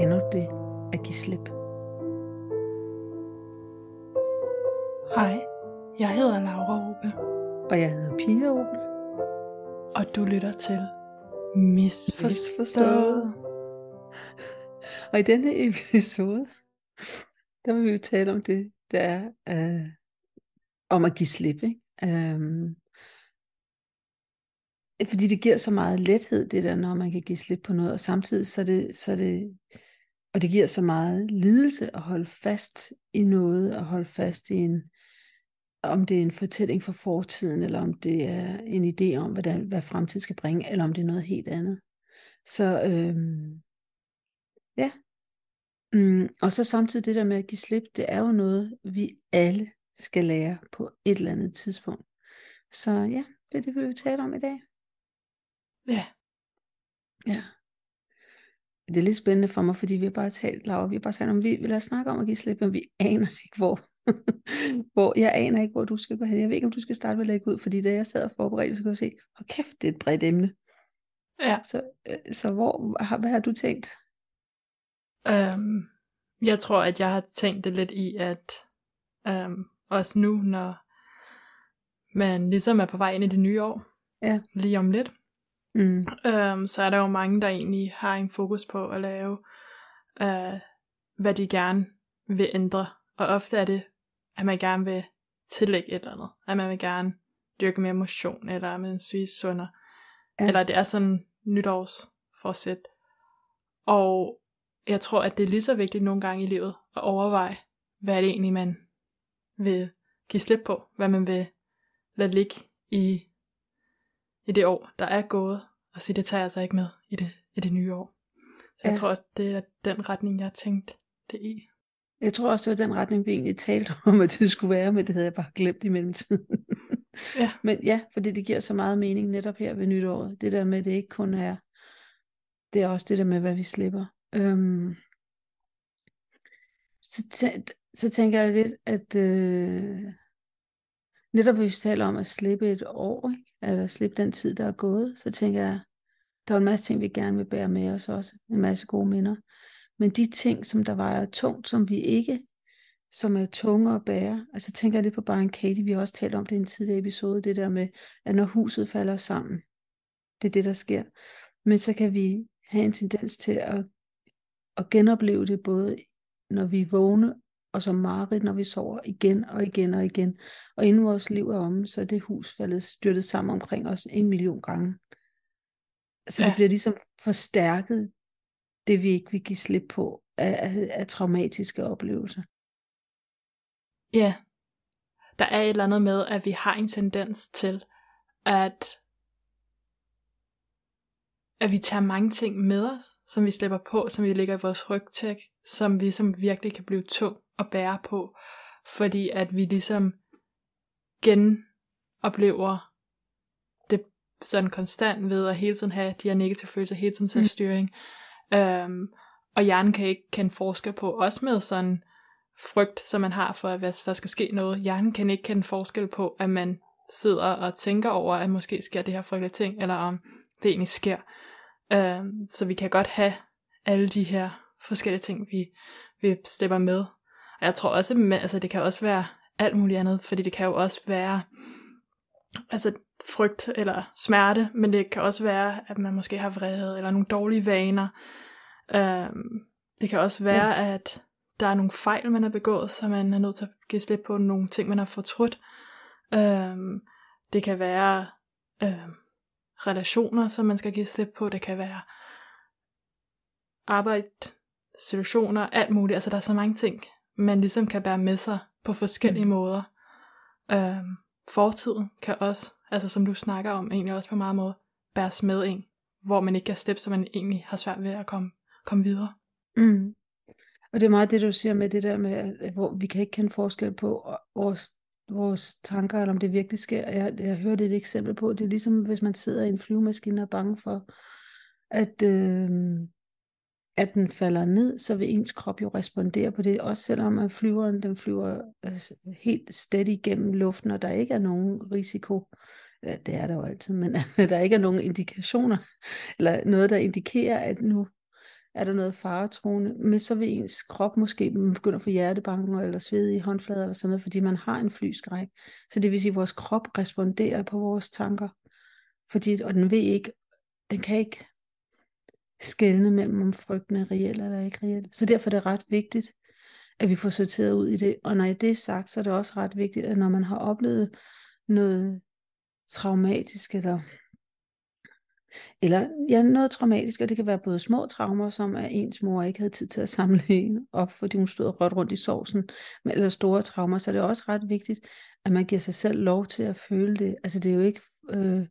Endnu det at give slip. Hej, jeg hedder Laura Opel, Og jeg hedder Pia Opel. og du lytter til Misforstået. Misforstået. Og i denne episode, der vil vi jo tale om det, der er øh, om at give slip. Ikke? Øhm, fordi det giver så meget lethed, det der, når man kan give slip på noget, og samtidig så det, så det og det giver så meget lidelse at holde fast i noget, og holde fast i en, om det er en fortælling fra fortiden, eller om det er en idé om, hvordan, hvad fremtiden skal bringe, eller om det er noget helt andet. Så øhm, ja. Mm, og så samtidig det der med at give slip, det er jo noget, vi alle skal lære på et eller andet tidspunkt. Så ja, det er det, vi vil tale om i dag. Ja, Ja. Det er lidt spændende for mig, fordi vi har bare talt, Laura, vi har bare talt om, vi vil lade snakke om at give slip, men vi aner ikke, hvor, hvor, jeg aner ikke, hvor du skal gå hen. Jeg ved ikke, om du skal starte med at lægge ud, fordi da jeg sad og forberedte, så kunne jeg se, hold kæft, det er et bredt emne. ja. Så, øh, så hvor, hvad har du tænkt? Øhm, jeg tror, at jeg har tænkt det lidt i, at øhm, også nu, når man ligesom er på vej ind i det nye år, Ja. lige om lidt, Mm. øhm, så er der jo mange, der egentlig har en fokus på at lave, øh, hvad de gerne vil ændre. Og ofte er det, at man gerne vil tillægge et eller andet. At man vil gerne dyrke mere motion, eller at man spise sundere. Ja. Eller det er sådan nytårsforsæt. Og jeg tror, at det er lige så vigtigt nogle gange i livet at overveje, hvad det egentlig, man vil give slip på. Hvad man vil lade ligge i, i det år, der er gået. Og sige, det tager jeg altså ikke med i det, i det nye år. Så jeg Ja. tror, at det er den retning, jeg har tænkt det i. Jeg tror også, det var den retning, vi egentlig talte om, at det skulle være, men det havde jeg bare glemt i mellemtiden. Ja. Men ja, fordi det giver så meget mening netop her ved nytåret. Det der med, at det ikke kun er, det er også det der med, hvad vi slipper. Øhm, så, tæ- så tænker jeg lidt, at øh, netop hvis vi taler om at slippe et år, ikke? eller slippe den tid, der er gået, så tænker jeg, der er en masse ting, vi gerne vil bære med os også. En masse gode minder. Men de ting, som der vejer tungt, som vi ikke, som er tunge at bære, altså tænker jeg lidt på Byron Katie, vi har også talt om det i en tidligere episode, det der med, at når huset falder sammen, det er det, der sker. Men så kan vi have en tendens til at, at genopleve det, både når vi er vågne, og som mareridt, når vi sover igen og igen og igen. Og inden vores liv er omme, så er det hus faldet styrtet sammen omkring os en million gange. Så ja. det bliver ligesom forstærket, det vi ikke vil give slip på af, af, af traumatiske oplevelser. Ja, der er et eller andet med, at vi har en tendens til, at at vi tager mange ting med os, som vi slipper på, som vi lægger i vores rygtæk, som vi som virkelig kan blive tung at bære på, fordi at vi ligesom genoplever det sådan konstant ved at hele tiden have de her negative følelser, hele tiden tage Mm. styring. Øhm, og hjernen kan ikke kende forskel på, også med sådan frygt, som man har for, at hvis der skal ske noget, hjernen kan ikke kende forskel på, at man sidder og tænker over, at måske sker det her frygtelige ting, eller om det egentlig sker. Øhm, så vi kan godt have alle de her forskellige ting, vi, vi slipper med. Og jeg tror også, at altså, det kan også være alt muligt andet, fordi det kan jo også være altså frygt eller smerte, men det kan også være, at man måske har vrede, eller nogle dårlige vaner. Øhm, det kan også være, ja. at der er nogle fejl, man har begået, så man er nødt til at give slip på nogle ting, man har fortrudt. Øhm, det kan være øhm, relationer, som man skal give slip på. Det kan være arbejde, situationer, alt muligt. Altså der er så mange ting, man ligesom kan bære med sig på forskellige mm. måder. Øhm, fortiden kan også, altså som du snakker om, egentlig også på meget måde, bæres med en, hvor man ikke kan slippe, så man egentlig har svært ved at komme, komme videre. Mm. Og det er meget det, du siger med det der med, at hvor vi kan ikke kende forskel på vores, vores tanker, eller om det virkelig sker. Jeg, jeg hørte et eksempel på, det er ligesom, hvis man sidder i en flyvemaskine og er bange for, at, øh, at den falder ned, så vil ens krop jo respondere på det, også selvom at flyveren den flyver altså, helt steady igennem luften, og der ikke er nogen risiko ja, det er der jo altid, men der ikke er nogen indikationer, eller noget, der indikerer, at nu er der noget faretroende, men så vil ens krop måske begynde at få hjertebanken eller sved i håndflader eller sådan noget, fordi man har en flyskræk. Så det vil sige, at vores krop responderer på vores tanker, fordi, og den ved ikke, den kan ikke skelne mellem om frygten er reel eller ikke reel. Så derfor er det ret vigtigt, at vi får sorteret ud i det. Og når det er sagt, så er det også ret vigtigt, at når man har oplevet noget traumatisk, eller, eller ja, noget traumatisk, og det kan være både små traumer, som er ens mor ikke havde tid til at samle en op, fordi hun stod og rødt rundt i sovsen, eller store traumer, så er det også ret vigtigt, at man giver sig selv lov til at føle det. Altså det er jo ikke... Øh,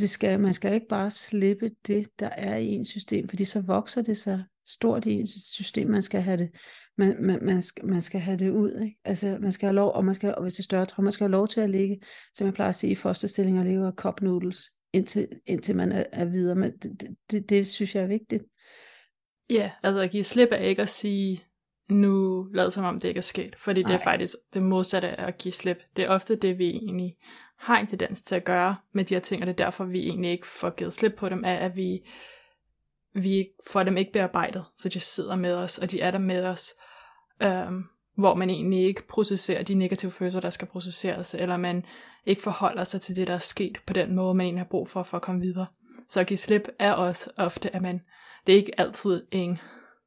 det skal, man skal ikke bare slippe det, der er i ens system, fordi så vokser det sig stort i ens system. Man skal have det, man, man, man, skal, man skal have det ud. Ikke? Altså, man skal have lov, og, man skal, og hvis det er større trauma, man skal have lov til at ligge, som jeg plejer at sige, i fosterstilling og leve af cup noodles, indtil, indtil man er, er videre. Men det, det, det, det synes jeg er vigtigt. Ja, altså at give slip af ikke at sige, nu lad som om det ikke er sket, fordi Nej. det er faktisk det modsatte af at give slip. Det er ofte det, vi egentlig har en tendens til at gøre med de her ting, og det er derfor, vi egentlig ikke får givet slip på dem, er, at vi, vi får dem ikke bearbejdet, så de sidder med os, og de er der med os, øhm, hvor man egentlig ikke processerer de negative følelser, der skal processeres, eller man ikke forholder sig til det, der er sket på den måde, man egentlig har brug for, for at komme videre. Så at give slip er også ofte, at man, det er ikke altid en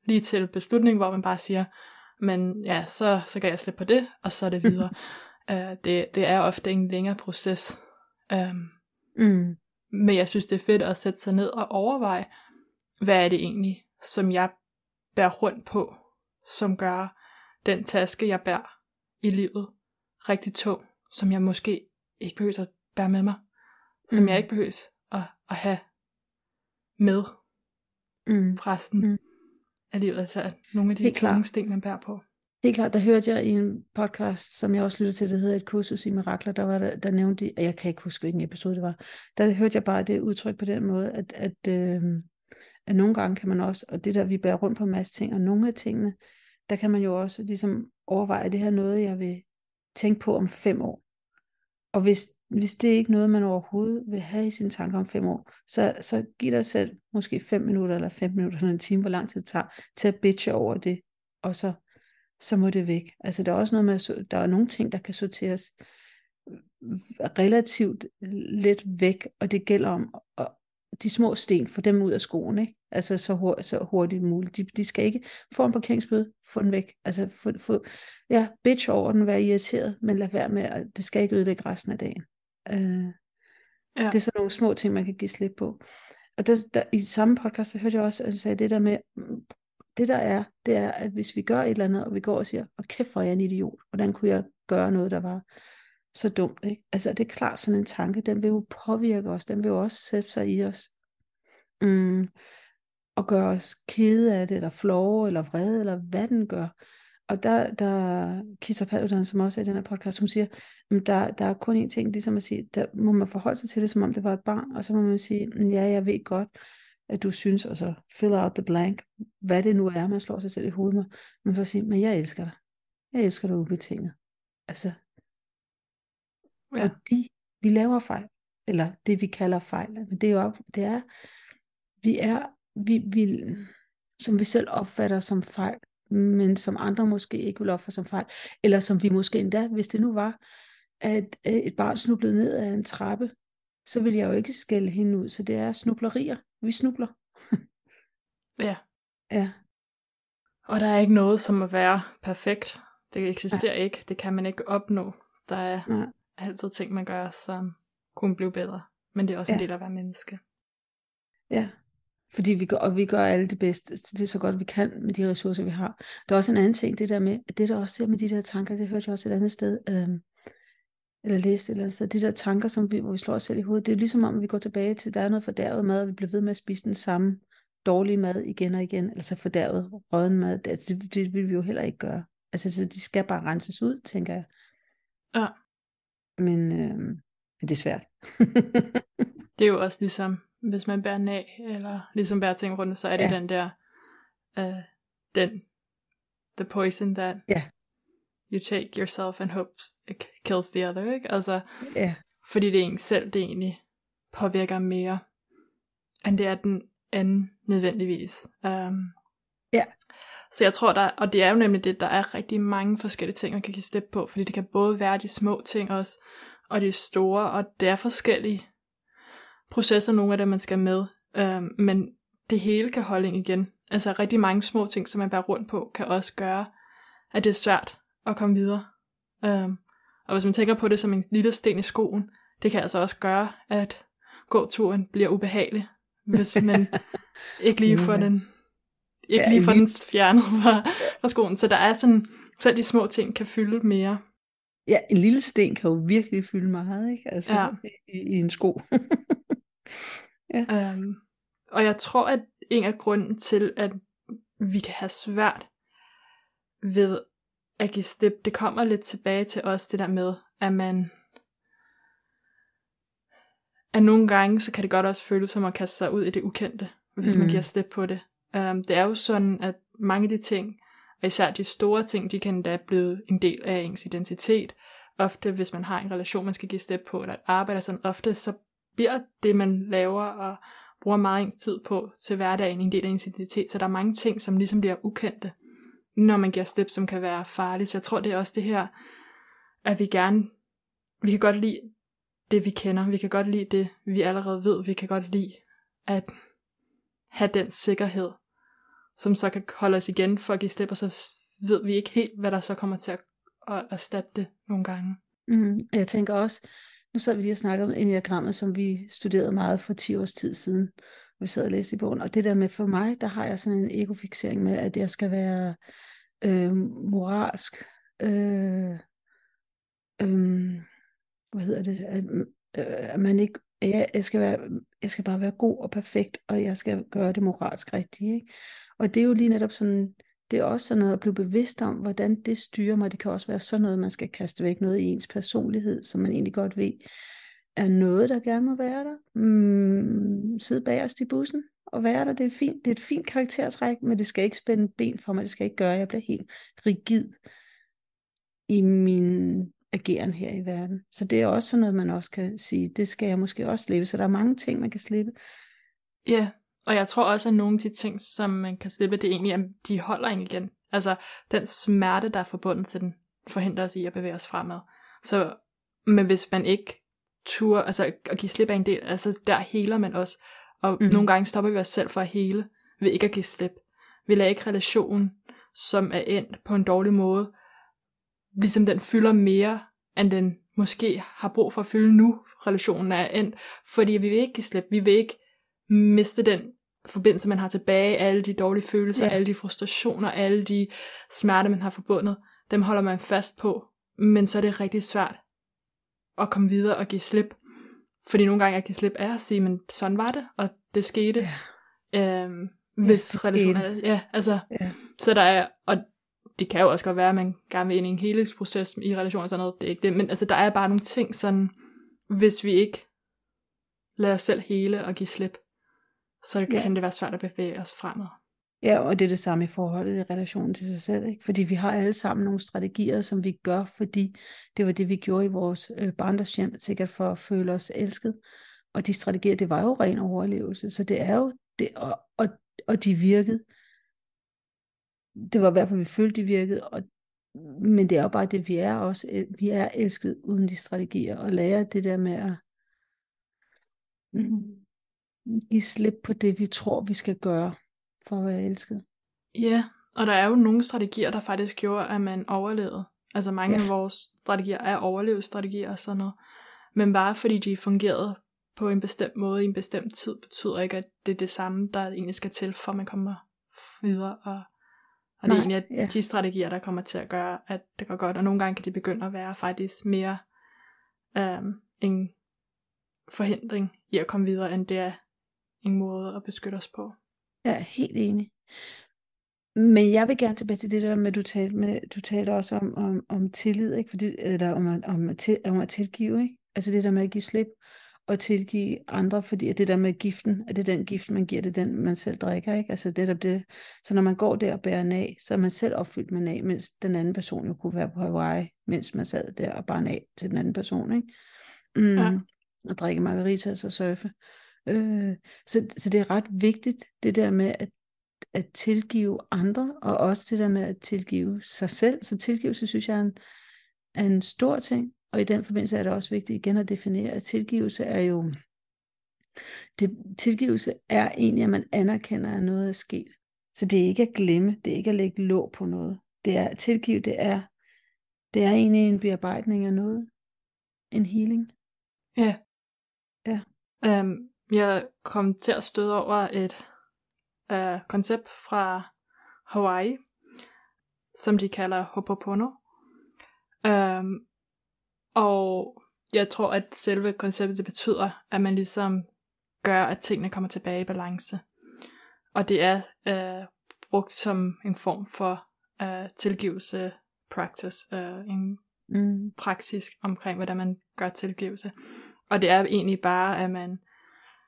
lige til beslutning, hvor man bare siger, men ja, så, så kan jeg slippe på det, og så er det videre. Uh, det, det er ofte en længere proces. Um, mm. Men jeg synes, det er fedt at sætte sig ned og overveje, hvad er det egentlig, som jeg bærer rundt på, som gør den taske, jeg bærer i livet, rigtig tung, som jeg måske ikke behøver at bære med mig, som mm. jeg ikke behøver at, at have med mm. resten mm. af livet. Altså nogle af de tunge sten, man bærer på. Helt klart, der hørte jeg i en podcast, som jeg også lyttede til, det hedder Et kursus i mirakler, der, var der, der nævnte de, jeg kan ikke huske, hvilken episode det var, der hørte jeg bare det udtryk på den måde, at, at, øh, at nogle gange kan man også, og det der, vi bærer rundt på en masse ting, og nogle af tingene, der kan man jo også ligesom overveje, det her noget, jeg vil tænke på om fem år. Og hvis, hvis det er ikke noget, man overhovedet vil have i sine tanker om fem år, så, så giv dig selv måske fem minutter, eller fem minutter, eller en time, hvor lang tid det tager, til at bitche over det, og så så må det væk. Altså der er også noget med, der er nogle ting, der kan sorteres relativt let væk, og det gælder om at de små sten, få dem ud af skoen, ikke? Altså så, hur, så hurtigt muligt. De, de skal ikke få en parkeringsbøde, få den væk. Altså få, få, ja, bitch over den, være irriteret, men lad være med, at det skal ikke ødelægge resten af dagen. Uh, ja. Det er sådan nogle små ting, man kan give slip på. Og der, der, i samme podcast, der hørte jeg også, at du sagde det der med, det der er, det er, at hvis vi gør et eller andet, og vi går og siger, og kæft, hvor er jeg en idiot, hvordan kunne jeg gøre noget, der var så dumt, ikke? Altså, det er klart sådan en tanke, den vil jo påvirke os, den vil jo også sætte sig i os, mm, og gøre os kede af det, eller flove, eller vrede, eller hvad den gør. Og der, der Kisser Paludan, som også er i den her podcast, hun siger, der, der er kun én ting, ligesom at sige, der må man forholde sig til det, som om det var et barn, og så må man sige, mm, ja, jeg ved godt, at du synes, og så fill out the blank, hvad det nu er, man slår sig selv i hovedet med, men for at sige, men jeg elsker dig. Jeg elsker dig ubetinget. Altså, ja. og de, vi laver fejl, eller det vi kalder fejl, men det er jo, det er, vi er, vi, vi, som vi selv opfatter som fejl, men som andre måske ikke vil opfatte som fejl, eller som vi måske endda, hvis det nu var, at et barn snublede ned ad en trappe, så vil jeg jo ikke skælde hende ud, så det er snublerier. Vi snubler. ja. Ja. Og der er ikke noget som at være perfekt. Det eksisterer ja. ikke. Det kan man ikke opnå. Der er ja. altid ting, man gør, som kunne blive bedre. Men det er også ja. en del af at være menneske. Ja. Fordi vi gør, og vi gør alle det bedste, det er så godt vi kan med de ressourcer, vi har. Der er også en anden ting, det der med, det der også der med de der tanker, det hørte jeg også et andet sted, øhm, eller læst eller så de der tanker, som vi, hvor vi slår os selv i hovedet, det er ligesom om, vi går tilbage til, der er noget fordærvet mad, og vi bliver ved med at spise den samme dårlige mad igen og igen, altså fordærvet røden mad, det, det, det vil vi jo heller ikke gøre. Altså, så de skal bare renses ud, tænker jeg. Ja. Men, øh, men det er svært. det er jo også ligesom, hvis man bærer af, eller ligesom bærer ting rundt, så er det ja. den der, uh, den, the poison that ja you take yourself and hope it kills the other, ikke? Altså, yeah. fordi det er en selv, det egentlig påvirker mere, end det er den anden nødvendigvis. Um, Ja. Så jeg tror, der, og det er jo nemlig det, der er rigtig mange forskellige ting, man kan give slip på, fordi det kan både være de små ting også, og de store, og det er forskellige processer, nogle af dem, man skal med, øhm, men det hele kan holde ind igen. Altså rigtig mange små ting, som man bærer rundt på, kan også gøre, at det er svært at komme videre. Øhm, og hvis man tænker på det som en lille sten i skoen, det kan altså også gøre, at gåturen bliver ubehagelig, hvis man ikke lige får den ikke Ja, lige får den fjernet fra, fra skoen. Så der er sådan, selv de små ting kan fylde mere. Ja, en lille sten kan jo virkelig fylde meget, ikke? Altså, Ja. i, i en sko. Um, og jeg tror, at en af grunden til, at vi kan have svært ved at give slip, det kommer lidt tilbage til os, det der med, at man at nogle gange, så kan det godt også føles som at kaste sig ud i det ukendte, hvis mm. man giver slip på det. Um, det er jo sådan, at mange af de ting, og især de store ting, de kan da blive en del af ens identitet. Ofte, hvis man har en relation, man skal give slip på, eller et arbejde, sådan ofte, så bliver det, man laver og bruger meget ens tid på til hverdagen, en del af ens identitet. Så der er mange ting, som ligesom bliver ukendte, når man giver slip, som kan være farligt. Så jeg tror, det er også det her, at vi gerne, vi kan godt lide det, vi kender. Vi kan godt lide det, vi allerede ved. Vi kan godt lide at have den sikkerhed, som så kan holde os igen for at give slip, og så ved vi ikke helt, hvad der så kommer til at, at erstatte det nogle gange. Mm, jeg tænker også, nu sad vi lige og snakkede om enagrammet, som vi studerede meget for 10 års tid siden, vi sad og læste i bogen. Og det der med for mig, der har jeg sådan en egofixering med, at jeg skal være øh, moralsk, øh, øh, hvad hedder det, at, øh, at man ikke, jeg, jeg, skal være, jeg skal bare være god og perfekt, og jeg skal gøre det moralsk rigtigt. Ikke? Og det er jo lige netop sådan, det er også sådan noget at blive bevidst om, hvordan det styrer mig. Det kan også være sådan noget, man skal kaste væk noget i ens personlighed, som man egentlig godt ved, er noget, der gerne må være der. Mm, sidde bagerst i bussen og være der, det er fint. Det er et fint karaktertræk, men det skal ikke spænde ben for mig. Det skal ikke gøre, at jeg bliver helt rigid i min ageren her i verden. Så det er også sådan noget, man også kan sige, det skal jeg måske også slippe. Så der er mange ting, man kan slippe. Ja, og jeg tror også, at nogle af de ting, som man kan slippe, det er egentlig, at de holder en igen. Altså, den smerte, der er forbundet til den, forhindrer os i at bevæge os fremad. Så, men hvis man ikke tur, altså at give slip af en del, altså der heler man også. Og mm. nogle gange stopper vi os selv for at hele, ved ikke at give slip. Vi lader ikke relationen, som er endt på en dårlig måde, ligesom den fylder mere, end den måske har brug for at fylde nu, relationen er endt. Fordi vi vil ikke give slip, vi vil ikke miste den forbindelse, man har tilbage, alle de dårlige følelser, Ja. alle de frustrationer, alle de smerte, man har forbundet, dem holder man fast på. Men så er det rigtig svært at komme videre og give slip. Fordi nogle gange at give slip er at sige, men sådan var det, og det skete. Ja. Øhm, hvis ja, relationen er, ja, altså, Ja. så der er, og det kan jo også godt være, at man gerne vil ind i en helingsproces i relationer og sådan noget, det er ikke det, men altså, der er bare nogle ting sådan, hvis vi ikke lader os selv hele og give slip, så Ja. kan det være svært at bevæge os fremad. Ja, og det er det samme i forholdet i relationen til sig selv. Ikke? Fordi vi har alle sammen nogle strategier, som vi gør, fordi det var det, vi gjorde i vores øh, barndomshjem, sikkert for at føle os elsket. Og de strategier, det var jo ren overlevelse. Så det er jo det, og, og, og de virkede. Det var i hvert fald, vi følte, de virkede. Og, men det er jo bare det, vi er også. Vi er elsket uden de strategier. Og lære det der med at mm, give slip på det, vi tror, vi skal gøre for at være elsket. Ja, og der er jo nogle strategier, der faktisk gjorde, at man overlevede. Altså mange Ja. af vores strategier er overlevelsesstrategier og sådan noget. Men bare fordi de fungerede på en bestemt måde i en bestemt tid, betyder ikke, at det er det samme, der egentlig skal til, for man kommer videre. Og, og det er Nej, egentlig at ja. de strategier, der kommer til at gøre, at det går godt. Og nogle gange kan de begynde at være faktisk mere øhm, en forhindring i at komme videre, end det er en måde at beskytte os på. Jeg er helt enig. Men jeg vil gerne tilbage til det der med, du talte, med, du talte også om, om, om tillid, ikke? Fordi, eller om, at- om, at til, om at tilgive, ikke? Altså det der med at give slip og tilgive andre, fordi at det der med giften, at det er den gift, man giver, det er den, man selv drikker, ikke? Altså det der det. Så når man går der og bærer af, så er man selv opfyldt med af, mens den anden person jo kunne være på Hawaii, mens man sad der og bar af til den anden person, ikke? Mm, Ja. Og drikke margaritas og surfe. Øh, så, så det er ret vigtigt, det der med at, at tilgive andre, og også det der med at tilgive sig selv. Så tilgivelse, synes jeg, er en, er en stor ting. Og i den forbindelse er det også vigtigt igen at definere, at tilgivelse er jo, det, tilgivelse er egentlig, at man anerkender, at noget er sket. Så det er ikke at glemme, det er ikke at lægge låg på noget. Det er at tilgive, det er, det er egentlig en bearbejdning af noget. En healing. Ja. Ja. Øhm, jeg kom til at støde over et øh, koncept fra Hawaii, som de kalder Hopopono. Øhm, og jeg tror, at selve konceptet betyder, at man ligesom gør, at tingene kommer tilbage i balance. Og det er øh, brugt som en form for øh, tilgivelse practice, øh, en Mm. praksis omkring, hvordan man gør tilgivelse. Og det er egentlig bare, at man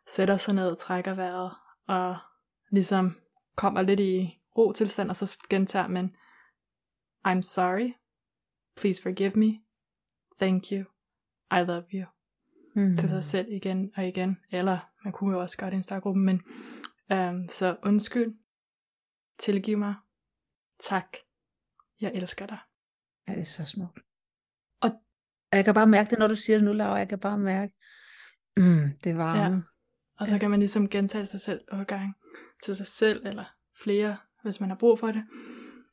sætter sig ned og trækker vejret, og ligesom kommer lidt i ro tilstand, og så gentager man, I'm sorry, please forgive me, thank you, I love you, Mm. til sig selv igen og igen, eller man kunne jo også gøre det i en større gruppe, men øhm, så undskyld, tilgiv mig, tak, jeg elsker dig. Ja, det er så smukt. Og- jeg kan bare mærke det, når du siger det nu, Laura. Jeg kan bare mærke, mm, det var Ja. Ja. Og så kan man ligesom gentage sig selv otte gange til sig selv, eller flere, hvis man har brug for det.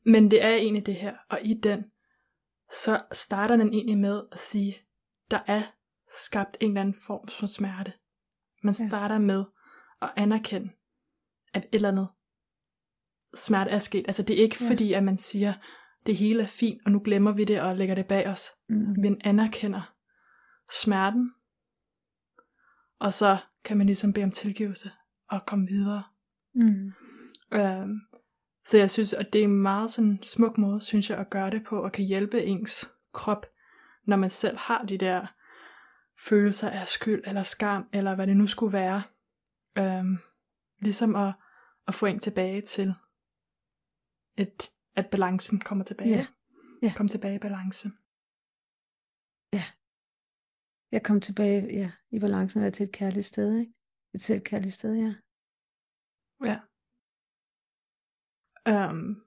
Men det er egentlig det her, og i den, så starter den egentlig med at sige, der er skabt en eller anden form for smerte. Man Ja. starter med at anerkende, at et eller andet smerte er sket. Altså det er ikke Ja. fordi, at man siger, det hele er fint, og nu glemmer vi det og lægger det bag os. Mm. Men anerkender smerten, og så kan man ligesom bede om tilgivelse og komme videre. Mm. Øhm, så jeg synes, at det er en meget sådan smuk måde, synes jeg, at gøre det på, og kan hjælpe ens krop, når man selv har de der følelser af skyld, eller skam, eller hvad det nu skulle være. Øhm, ligesom at, at få en tilbage til, et, at balancen kommer tilbage. Ja. Ja. Kom tilbage i balance. Jeg kom tilbage ja, i balancen eller til et kærligt sted, ikke? Et selvkærligt sted, ja. Ja. Um,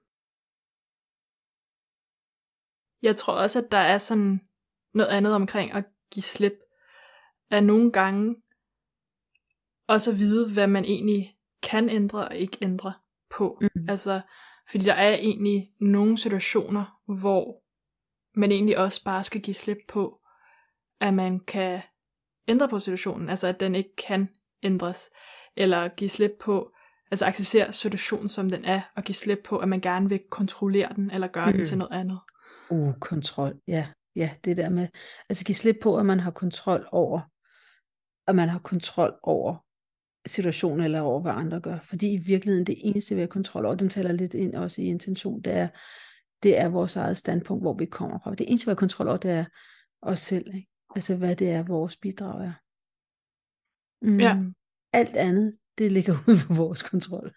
jeg tror også, at der er sådan noget andet omkring at give slip. At nogle gange også at vide, hvad man egentlig kan ændre og ikke ændre på. Mm. Altså, fordi der er egentlig nogle situationer, hvor man egentlig også bare skal give slip på, at man kan ændre på situationen, altså at den ikke kan ændres, eller give slip på, altså acceptere situationen som den er, og give slip på, at man gerne vil kontrollere den, eller gøre mm. den til noget andet. Uh, kontrol, ja. Ja, det der med, altså give slip på, at man har kontrol over, at man har kontrol over situationen, eller over, hvad andre gør. Fordi i virkeligheden, det eneste, vi har kontrol over, den taler lidt ind også i intention, det er, det er vores eget standpunkt, hvor vi kommer fra. Det eneste, vi har kontrol over, det er os selv. Ikke? Altså, hvad det er, vores bidrag er. Mm. Ja. Alt andet, det ligger uden for vores kontrol.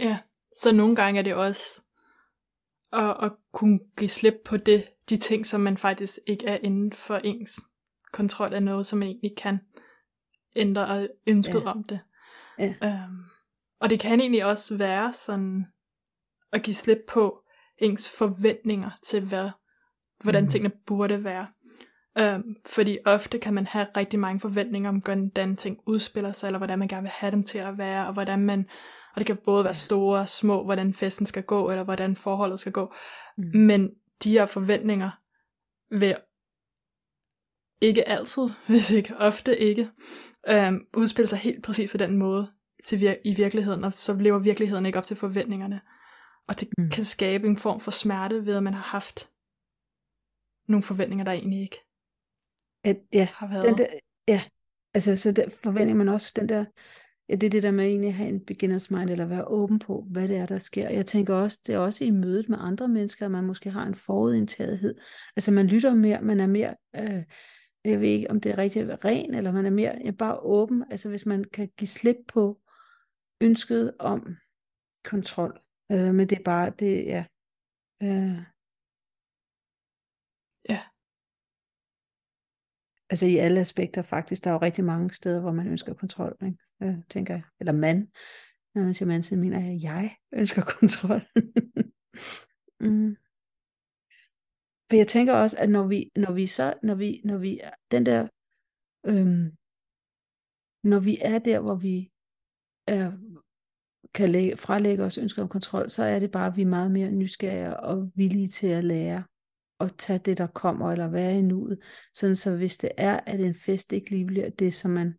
Ja, så nogle gange er det også at, at kunne give slip på det, de ting, som man faktisk ikke er inden for ens kontrol af noget, som man egentlig kan ændre og ønsket Ja. om det. Ja. Øhm, og det kan egentlig også være sådan at give slip på ens forventninger til, hvad, hvordan Mhm. tingene burde være. Øhm, fordi ofte kan man have rigtig mange forventninger om, hvordan ting udspiller sig, eller hvordan man gerne vil have dem til at være, og hvordan man, og det kan både være store og små, hvordan festen skal gå, eller hvordan forholdet skal gå. Mm. Men de her forventninger vil ikke altid, hvis ikke ofte ikke, øhm, udspille sig helt præcis på den måde til vir- i virkeligheden, og så lever virkeligheden ikke op til forventningerne. Og det Mm. kan skabe en form for smerte ved, at man har haft nogle forventninger, der egentlig ikke At, ja, har været. den der, ja, altså så der forventer man også den der, ja, det er det der med egentlig at have en beginners mind, eller være åben på, hvad det er, der sker. Jeg tænker også, det er også i mødet med andre mennesker, at man måske har en forudindtagethed. Altså man lytter mere, man er mere, øh, jeg ved ikke, om det er rigtig ren, eller man er mere ja, bare åben. Altså hvis man kan give slip på ønsket om kontrol. Øh, men det er bare, det ja. Øh, Ja. Altså i alle aspekter faktisk. Der er jo rigtig mange steder, hvor man ønsker kontrol, ikke? Øh, tænker jeg. Eller mand. Når man siger mand, så mener jeg, at jeg ønsker kontrol. mm. For jeg tænker også, at når vi, når vi så, når vi, når vi, den der, øhm, når vi er der, hvor vi er, kan lægge, frelægge os ønsker om kontrol, så er det bare, at vi er meget mere nysgerrige og villige til at lære at tage det, der kommer, eller være i nuet. Sådan så hvis det er, at en fest ikke lige bliver det, som man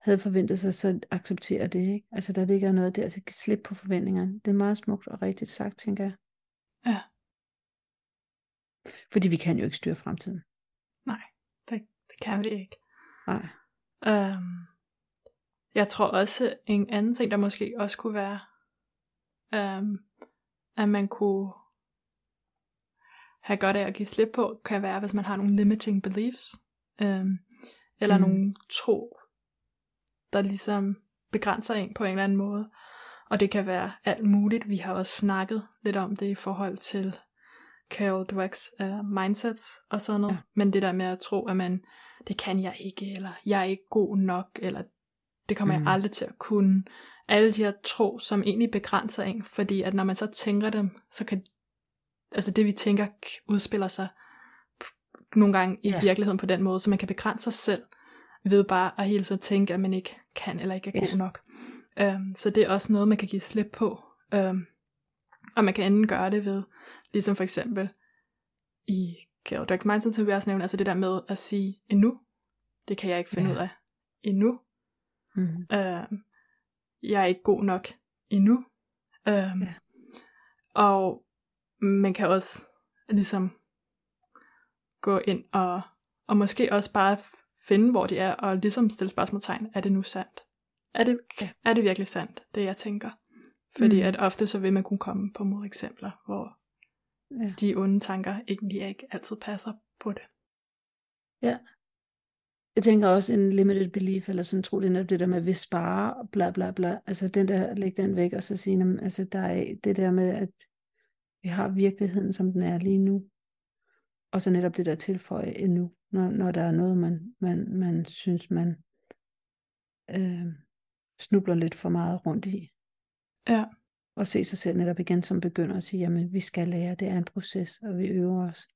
havde forventet sig, så accepterer det. Ikke? Altså der ligger noget der, så kan slippe på forventningerne. Det er meget smukt og rigtigt sagt, tænker jeg. Ja. Fordi vi kan jo ikke styre fremtiden. Nej, det, det kan vi ikke. Nej. Um, jeg tror også, en anden ting, der måske også kunne være, um, at man kunne have godt af at give slip på, kan være, hvis man har nogle limiting beliefs, um, eller mm. nogle tro, der ligesom begrænser en på en eller anden måde. Og det kan være alt muligt. Vi har også snakket lidt om det i forhold til Carol Dwecks uh, mindsets og sådan noget. Ja. Men det der med at tro, at man, det kan jeg ikke, eller jeg er ikke god nok, eller det kommer mm. jeg aldrig til at kunne. Alle de her tro, som egentlig begrænser en, fordi at når man så tænker dem, så kan, altså det vi tænker udspiller sig nogle gange i ja. virkeligheden på den måde, så man kan begrænse sig selv ved bare at hele tiden tænke, at man ikke kan eller ikke er god ja. nok. Um, så det er også noget, man kan give slip på. Um, og man kan enten gøre det ved, ligesom for eksempel i Carol Dweck's Mindset, som vi også nævnte, altså det der med at sige endnu, det kan jeg ikke finde ja. ud af endnu. Mm. Uh, jeg er ikke god nok endnu. Um, ja. Og man kan også ligesom gå ind og, og måske også bare finde, hvor de er, og ligesom stille spørgsmålstegn, er det nu sandt? Er det, er det virkelig sandt, det jeg tænker? Fordi mm. at ofte så vil man kunne komme på mod eksempler, hvor ja. de onde tanker egentlig ikke altid passer på det. Ja. Jeg tænker også en limited belief, eller sådan tro det er det der med, at vi sparer, bla bla bla, altså den der, læg den væk, og så sige, altså der er det der med, at vi har virkeligheden, som den er lige nu, og så netop det der tilføje endnu, når, når der er noget, man, man, man synes, man øh, snubler lidt for meget rundt i. Ja. Og se sig selv netop igen som begynder at sige, jamen vi skal lære, det er en proces, og vi øver os.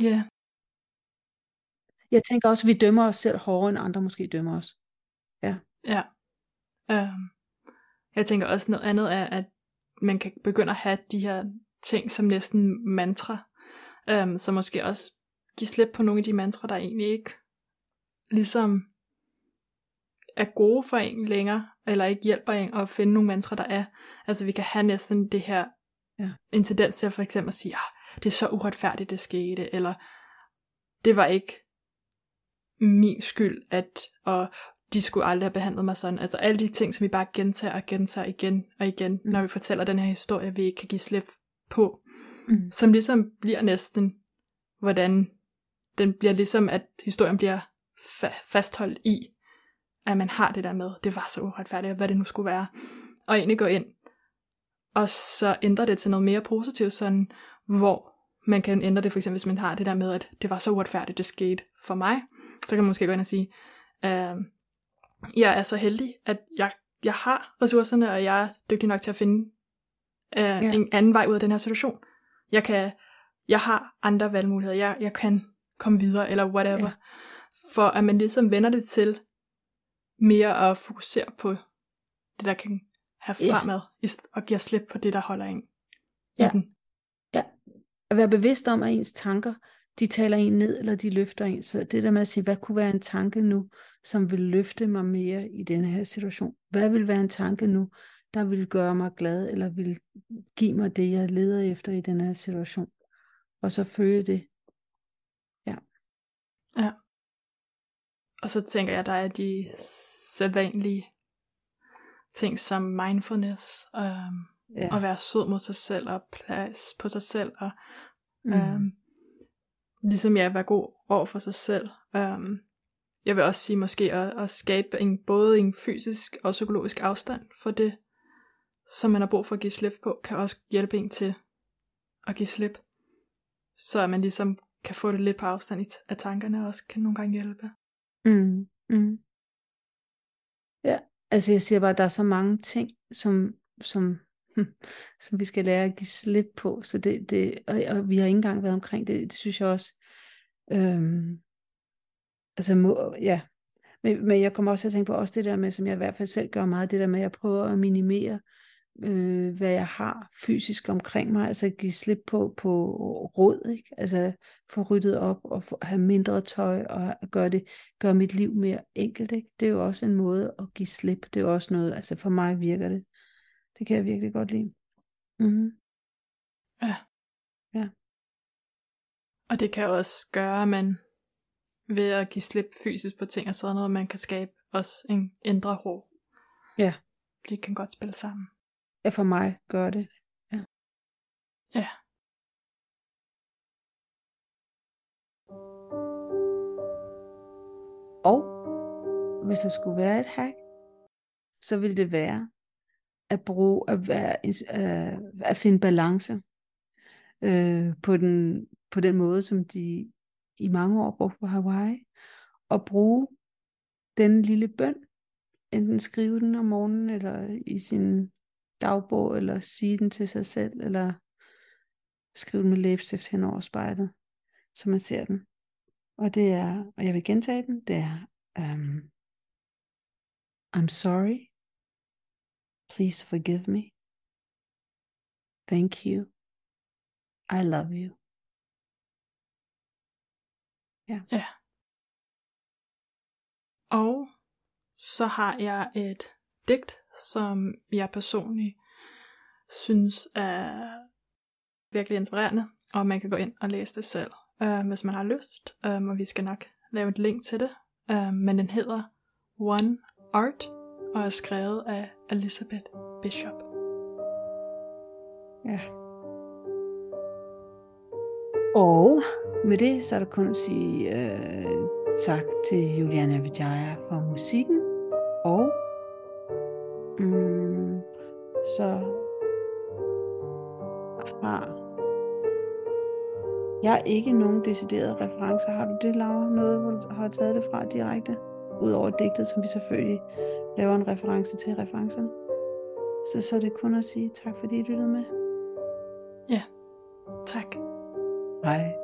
Ja. Yeah. Jeg tænker også, at vi dømmer os selv hårdere, end andre måske dømmer os. Ja. Ja. Um, jeg tænker også noget andet er, at man kan begynde at have de her ting som næsten mantra, um, så måske også give slip på nogle af de mantra, der egentlig ikke ligesom er gode for en længere, eller ikke hjælper en at finde nogle mantra, der er. Altså vi kan have næsten det her, ja. en tendens til at for eksempel at sige, ah, det er så uretfærdigt, det skete, eller det var ikke min skyld, at og de skulle aldrig have behandlet mig sådan. Altså alle de ting, som vi bare gentager og gentager igen og igen, mm. når vi fortæller den her historie, vi ikke kan give slip på. Mm. Som ligesom bliver næsten, hvordan den bliver ligesom, at historien bliver fa- fastholdt i, at man har det der med, det var så uretfærdigt, hvad det nu skulle være. Og egentlig gå ind, og så ændre det til noget mere positivt, sådan, hvor man kan ændre det, for eksempel hvis man har det der med, at det var så uretfærdigt, det skete for mig, så kan man måske gå ind og sige, øh, jeg er så heldig, at jeg, jeg har ressourcerne, og jeg er dygtig nok til at finde øh, ja. en anden vej ud af den her situation. Jeg kan, jeg har andre valgmuligheder, jeg, jeg kan komme videre, eller whatever. Ja. For at man ligesom vender det til, mere at fokusere på det, der kan have fremad, ja. og give slip på det, der holder en ja. den. Ja, at være bevidst om, at ens tanker, de taler en ned, eller de løfter en. Så det der med at sige, hvad kunne være en tanke nu, som vil løfte mig mere i denne her situation? Hvad vil være en tanke nu, der vil gøre mig glad, eller vil give mig det, jeg leder efter i den her situation? Og så følge det. Ja. Ja. Og så tænker jeg, der er de sædvanlige ting som mindfulness, øhm, ja. at være sød mod sig selv, og plads på sig selv, og mm. øhm, ligesom jeg ja, være god over for sig selv. Øhm, jeg vil også sige måske at, at skabe en, både en fysisk og psykologisk afstand for det, som man har brug for at give slip på, kan også hjælpe en til at give slip. Så at man ligesom kan få det lidt på afstand i af tankerne, også kan nogle gange hjælpe. Mm, mm. Ja, altså jeg siger bare, at der er så mange ting, som, som, hm, som vi skal lære at give slip på, så det, det og, og vi har ikke engang været omkring det, det synes jeg også, øhm, altså må, ja, men, men jeg kommer også til at tænke på også det der med, som jeg i hvert fald selv gør meget, det der med, at jeg prøver at minimere øh, hvad jeg har fysisk omkring mig, altså give slip på, på råd, ikke? altså få ryddet op og få, have mindre tøj og gøre, det, gøre mit liv mere enkelt. Ikke? Det er jo også en måde at give slip. Det er jo også noget, altså for mig virker det. Det kan jeg virkelig godt lide. Mm-hmm. Ja. Ja. Og det kan også gøre, at man ved at give slip fysisk på ting og sådan noget, man kan skabe også en indre ro. Ja. Det kan godt spille sammen. Ja, for mig gør det. Ja. Ja. Og hvis der skulle være et hack, så ville det være at bruge at, være, at, at finde balance øh, på, den, på den måde, som de i mange år brugt på Hawaii, og bruge den lille bøn, enten skrive den om morgenen eller i sin dagbog, eller sige den til sig selv, eller skrive den med læbestift hen over spejlet, så man ser den. Og det er, og jeg vil gentage den, det er, um, I'm sorry, please forgive me, thank you, I love you. Ja. ja. Og så har jeg et digt, som jeg personligt synes er virkelig inspirerende, og man kan gå ind og læse det selv, øh, hvis man har lyst, øh, og vi skal nok lave et link til det, øh, men den hedder One Art, og er skrevet af Elizabeth Bishop. Ja. Og med det, så er der kun at sige øh, tak til Juliana Vijaya for musikken, og mm, så har jeg ikke nogen deciderede referencer. Har du det, Laura? Noget, hvor du har taget det fra direkte? Udover digtet, som vi selvfølgelig laver en reference til referencen. Så, så er det kun at sige tak, fordi I lyttede med. Ja, tak. Hej.